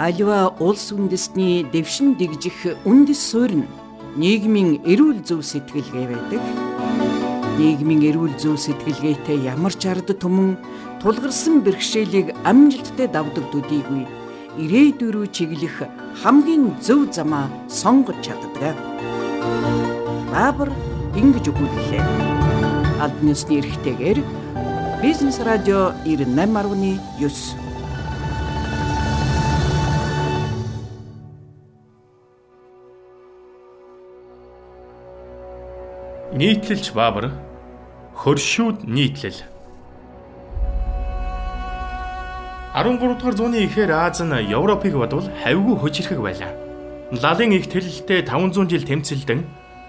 Аливаа улс үндэстний дэвшин дэгжих үндэс суурь нь нийгмийн эрүүл зөв сэтгэлгээ байдаг. Нийгмийн эрүүл зөв сэтгэлгээтэй ямар ч ард түмэн тулгарсан бэрхшээлийг амжилттай давдаг төдийгүй ирээдүйн рүү чиглэх хамгийн зөв замаа сонгож чаддаг. Баабар ингэж өгүүллээ. Албаны ёсны эрхтэйгээр Бизнес радио 98.9 Нийтлэлч Баабар хөршүүд нийтлэл 13 дугаар зууны эхээр Аз нь Европыг бодвол хавьгүй хөжирхэг байлаа. Лалын их тэрэлтэй 500 жил тэмцэлдэн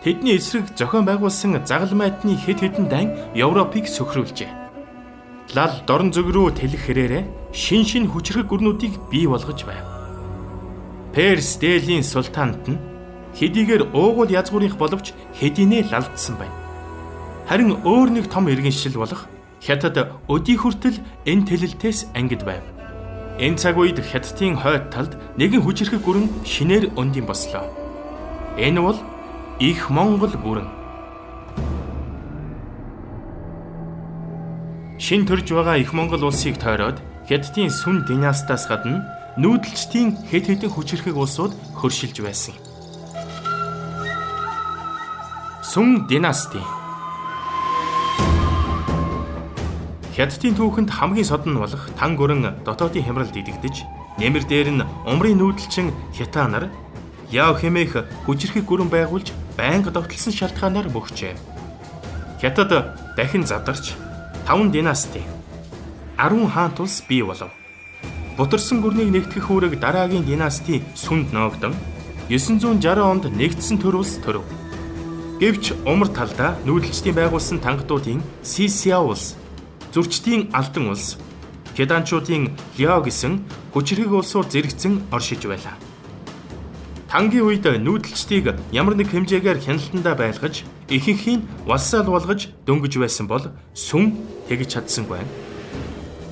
тэдний эсрэг зохион байгуулсан загалмайтны хэд хэдэн дан Европыг сөхрүүлжээ. Лал дорн зүг рүү тэлэх хэрээрээ шин шин хүчрэг гүрнүүдийг бий болгож байв. Перс дээлийн султаанд нь хэдийгээр уугуул язгуурынх боловч хэдийнэ лалдсан байна. Харин өөр нэг том иргэншил болох Хятад өдий хүртэл энэ тэлэлтээс ангид байв. Энэ цаг үед Хятадын хойд талд нэгэн хүчирхэг гүрэн шинээр өндийн бослоо. Энэ бол их Монгол гүрэн. Шин төрж байгаа их Монгол улсыг тойроод Хятадын сүн династаас гадна нүүдэлчдийн хэд хэдэн хүчирхэг улсууд хөршилж байсан. Сүн династи Хятадын түүхэнд хамгийн содон болох тан гөрөн дотоодын хямралд идэгдэж, нэмэр дээр нь умрын нүүдэлчин хятаа нар яв хэмээх хүчирхэг гүрэн байгуулж байнга довтлсон шалтгаанаар мөхчээ. Хятад дахин задарч 5 династи 10 хаант улс бий болов. Бутарсан гүрнийг нэгтгэх үүрэг дараагийн династи сүнд ноогдон 960 онд нэгдсэн төр улс төрөв. Гэвч умар талдаа нүүдэлчдийн байгуулсан тангадуудын Сисиа улс зөрчдийн алдан улс Кеданчуудын Ляо гэсэн хүчрэг улсууд зэрэгцэн оршиж байлаа. Тангийн үед нүүдэлчдийг ямар нэг хэмжээгээр хяналтандаа байлгаж, ихэнхийг валсаал болгож дөнгөж байсан бол сүм тэгж чадсангүй байна.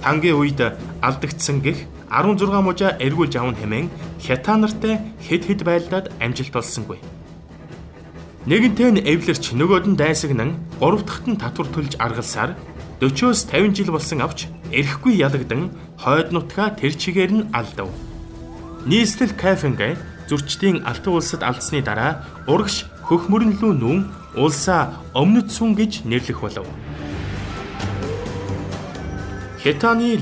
Тангийн үед алдагдсан гих 16 мужаа эргүүлж авах хэмээн хятаа нартай хэд хэд байлдаад амжилт олсонгүй. Нэгэнтээ нь эвлэрч нөгөөд нь дайсагнан гурав дахьт нь татвар төлж аргалсаар 40-оос 50 жил болсон авч эрэхгүй ялагдан хойд нутгаа тэр чигээр нь алдав. Нийслэл Кафенгэ зөрчдийн алтан улсад алдсны дараа урагш хөхмөрнлүү нүүн улсаа өмнөд сүн гэж нэрлэх болов. Хетаны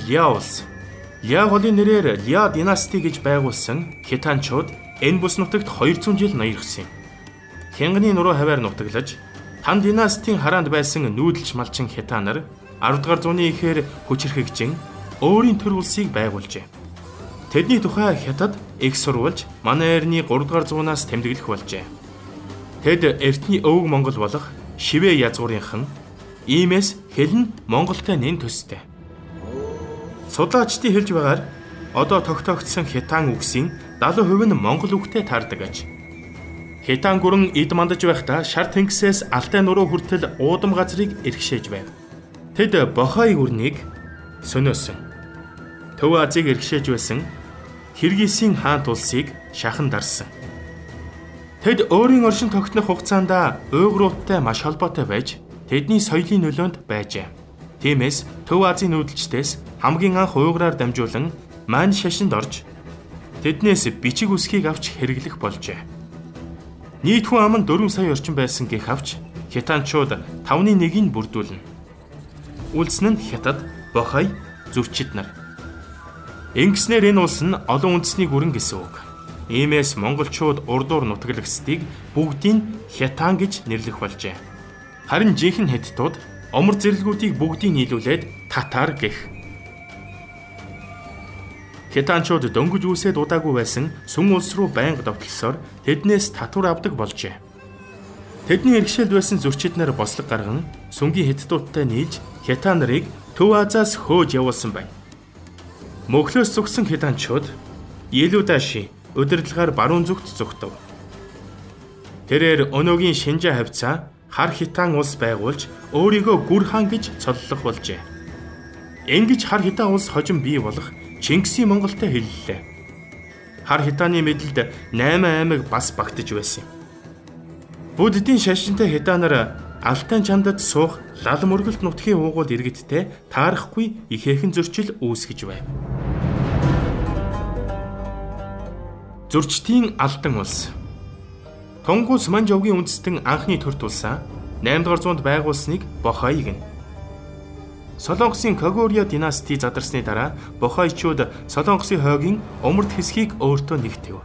Ля голын нэрээр Ля династи гэж байгуулсан хетанчууд энэ бүс нутагт 200 жил ноёрхсон юм. Хянганы нуруу хаваар нутаглаж Тан династийн хараанд байсан нүүдэлч малчин хетаа нар 10 дугаар зууны ихээр хүчирхэгжин өөрийн төр улсыг байгуулжээ. Тэдний тухай хятад их сурвалж манай эртний 3 дугаар зуунаас тэмдэглэх болжээ. Тэд эртний өвөг Монгол болох Шивэ язгуурынхан иймээс хэлн Монголтой нэн төстэй. Судлаачдын хэлж байгаагаар одоо тогтоогдсон хятаан үгсийн 70% нь монгол үгтэй таардаг аж. Хятаан гүрэн эд мандаж байхдаа шар тэнгисээс алтай нуруу хүртэл уудам газрыг эргшээж байв. Тэд бохой үрнийг сөнөөсөн. Төв Азийг эргшээж байсан Киргизийн хаант улсыг шахан дарсан. Тэд өөрийн оршин тогтнох хугацаанд уйгуруудтай маш холбоотой байж тэдний соёлын нөлөөнд байжээ. Тиймээс Төв Азийн нүүдэлчдээс хамгийн анх уйгураар дамжуулан мань шашинд орж тэднээс бичиг үсгийг авч хэрэглэх болжээ. Нийт хүн ам нь 4 сая орчим байсан гэх авч хятадчууд 5-ны 1-ийг бүрдүүлнэ. Үлдсэн нь Хятад, Бохой, Зүрчид нар. Ингэснээр энэ улс нь олон үндэсний гүрэн гэсэн үг. Иймээс монголчууд урдуур нутаглагчдыг бүгдийг Хятаан гэж нэрлэх болжээ. Харин жинхэнэ хятадууд омор зэрлгүүдийг бүгдийг нийлүүлээд татар гэх. Хятаанчууд дөнгөж үүсээд удаагүй байсан сүм улс руу байнга довтлосоор тэднээс татвар авдаг болжээ. Тэдний иргэшэлд байсан зөрчид нар бослог гарган сүнгийн хятадуудтай нийлж хятад нарыг Төв Азаас хөөж явуулсан байна. Мөхлөөс зүгсэн хятадчууд Илүүдаши удирдлагаар баруун зүгт зүгтв. Тэрээр өнөөгийн Шинжа хавцаа хар хитаан улс байгуулж өөрийгөө гүр хаан гэж цоллох болжээ. Ингэж хар хитаан улс хожим бий болох Чингисийн Монголтой хэллээ. хар хитааны мэдлэлд 8 аймаг бас багтаж байсан юм. Буддийн шашинтай хитаанаар Алтай чамдад суух лал мөргөлт нутгийн уугуул иргэдтэй таарахгүй ихээхэн зөрчил үүсгэж байв. Зөрчтийн алдан улс. Тунгус Манжовгийн үндэстэн анхны төр тулсаа 8 дугаар зуунд байгуулсныг Бохай гэнэ. Солонгосын Когорио династи задарсны дараа Бохайчууд Солонгосын хойгийн умард хэсгийг өөртөө нэгтгэв.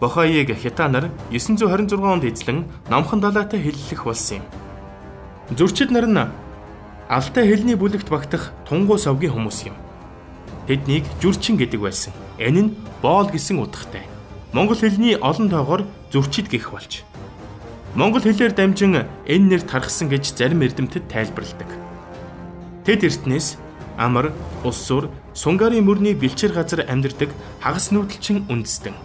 Бохайыг хятаанаар 926 онд эзлэн номхон далайтай хиллэх болсон юм. Зөрчид нар нь алтай хэлний бүлэгт багтах тунгуу совгийн хүмүүс юм. Тэднийг зүрчин гэдэг байсан. Энэ нь боол гэсэн утгатай. Монгол хэлний олон тоогоор зөрчид гэх болж. Монгол хэлээр дамжин энэ нэр тархсан гэж зарим эрдэмтэд тайлбарладаг. Тэд эртнээс амар, улс сур, сунгарын мөрний бэлчээр газар амьдардаг хагас нүүдэлчин үндэстэн.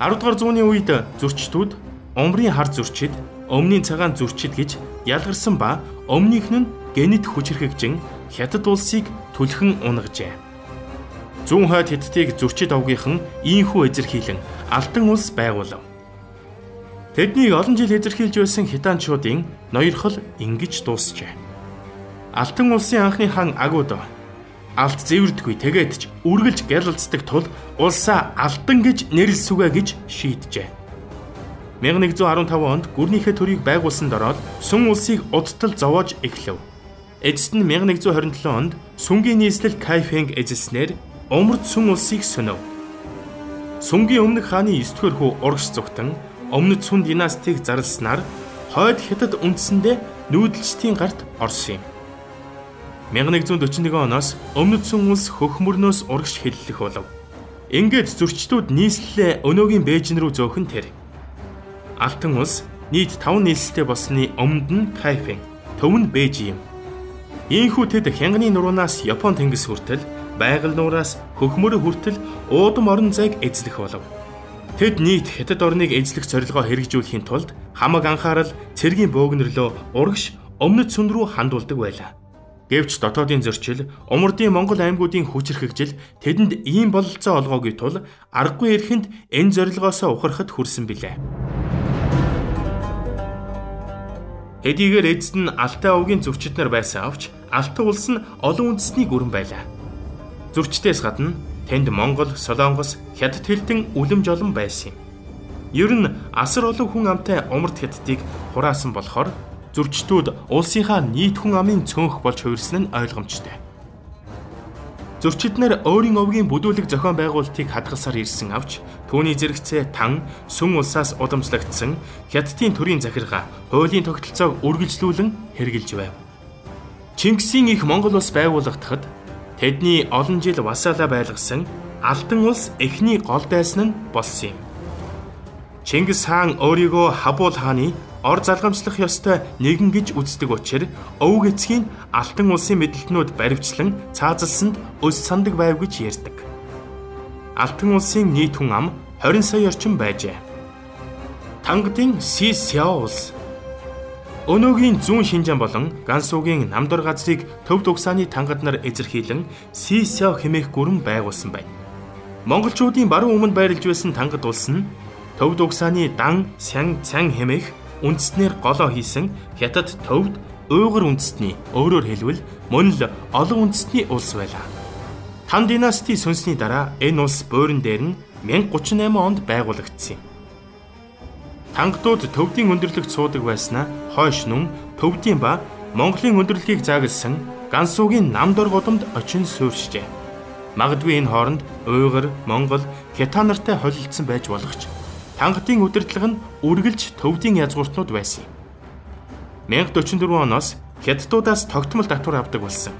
10 дугаар зууны үед зөрчдүүд умрын хар зөрчид, өмнгийн цагаан зөрчид гэж ялгарсан ба өмнөх нь генет хүчрхэгжин хятад улсыг түлхэн унгажээ. Зүүн хойд хятадыг зөрчид овгийнхан ийхүү эзэрхийлэн Алтан улс байгуулав. Тэднийг олон жил эзэрхийлж байсан хитаанчуудын ноёрхол ингэж дуусжээ. Алтан улсын анхны хаан Агууд алт зэвэрдгүй тэгээд ч үргэлж гялалцдаг тул улсаа алтан гэж нэрлэл сүгэ гэж шийджээ. 1115 онд гүрнийхээ төрийг байгуулсан дороод сүм улсыг удтал зовоож эхлэв. Эцэст нь 1127 онд сүнгийн нийслэл Кайфэнг эзэлснээр умард сүм улсыг сөнөв. Сүнгийн өмнөх хааны 9 дугаар хүү урагш зүгтэн өмнөд сүн династиг зарласнаар хойд хятад үндсэндээ нүүдэлчдийн гарт орсон юм. 1141 оноос өмнөд сүн улс хөхмөрнөөс урагш хэллэх болов. Ингээд зөрчдүүд нийслэлээ өнөөгийн Бээжин рүү зөөхөн тэр. Алтан улс нийт 5 нийслэлтэй болсны өмнөд нь Кайфэн, төв нь Бээжи юм. Ийхүү тэд хянганы нуруунаас Япон тэнгис хүртэл, байгаль нуураас хөхмөрө хүртэл уудам орон зайг эзлэх болов. Тэд нийт хятад орныг эзлэх зорилгоо хэрэгжүүлэхийн тулд хамаг анхаарал цэргийн бөөгнөрлөө урагш өмнөд сүн рүү хандуулдаг байлаа. Гэвч дотоодын зөрчил, умардын Монгол аймагуудын хүчрхэгжил тэдэнд ийм бололцоо олгоогүй тул аргагүй эрхэнд энэ зорилгоосоо ухрахад хүрсэн билээ. Хэдийгээр эзэд нь Алтай овгийн зөрчид нар байсан авч Алтай улс нь олон үндэсний гүрэн байлаа. Зөрчдөөс гадна тэнд Монгол, Солонгос, Хятад хэлтэн үлэм жолон байсан юм. Ер нь асар олон хүн амтай умард хятадыг хураасан болохоор зөрчдүүд улсынхаа нийт хүн амын цөөнх болж хувирсан нь ойлгомжтой. Зөрчиднэр өөрийн овгийн бүдүүлэг зохион байгуулалтыг хадгалсаар ирсэн авч түүний зэрэгцээ тан сүн улсаас удамжлагдсан хятадын төрийн захиргаа хуулийн тогтолцоог үргэлжлүүлэн хэрэгжилж байв. Чингисийн их Монгол улс байгуулагдахад тэдний олон жил васаалаа байлгасан Алтан улс эхний гол дайсан нь болсон юм. Чингис хаан өөрийгөө Хабул хааны ор залгамжлах ёстой нэгэн гэж үздэг учраас өвөг эцгийн алтан улсын мэдлэлтнүүд баривчлан цаазалсанд өс сандаг байв гэж ярьдаг. Алтан улсын нийт хүн ам 20 сая орчим байжээ. Тангадын Си Сяо улс Өнөөгийн зүүн Шинжаан болон Гансуугийн намдор газрыг төв дугсааны тангад нар эзэрхийлэн Си Сяо хэмээх гүрэн байгуулсан байна. Монголчуудын баруун өмнө байрлаж байсан тангад улс нь төв дугсааны дан, сян, цан хэмээх үндэстнэр голоо хийсэн хятад төвд уйгур үндэстний өөрөөр хэлбэл мөн л олон үндэстний улс байлаа. Тан династи сүнсний дараа энэ улс буурин дээр нь 1038 онд байгуулагдсан юм. Тангадууд төвдийн өндөрлөгт суудаг байснаа хойш нүн төвдийн ба Монголын өндөрлөгийг заагалсан Гансуугийн намдор годомд очин суурьшжээ. Магадгүй энэ хооронд уйгур, монгол, хятад нартай холилдсон байж болох ч Тангатын удирдлага нь үргэлж төвдийн язгууртнууд байсан юм. 1044 оноос хятадуудаас тогтмол татвар авдаг болсон.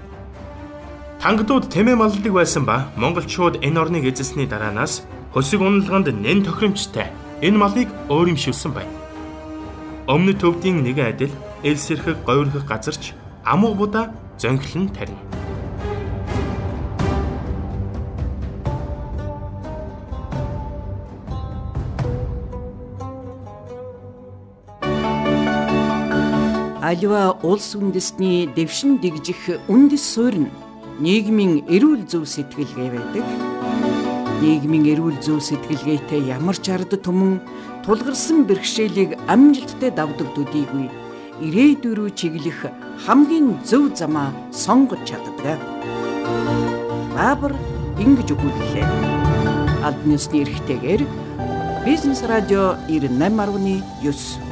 Тангадууд тэмээ малладаг байсан ба монголчууд энэ орныг эзэлсний дараанаас хөсөг уналганд нэн тохиромжтой энэ малыг өөрөмшүүлсэн байна. Өмнөд төвдийн нэгэн адил элс сэрхэг говьрхэх газарч амуу будаа зөнхлөн тарина. Аливаа улс үндэстний дэвшин дэгжих үндэс суурь нь нийгмийн эрүүл зөв сэтгэлгээ байдаг. нийгмийн эрүүл зөв сэтгэлгээтэй ямар ч ард түмэн тулгарсан бэрхшээлийг амжилттай давдаг төдийгүй ирээдүй рүү чиглэх хамгийн зөв замаа сонгож чаддаг. Баабар ингэж өгүүллээ. Албаны ёсны эрхтэйгээр Бизнес радио 98.9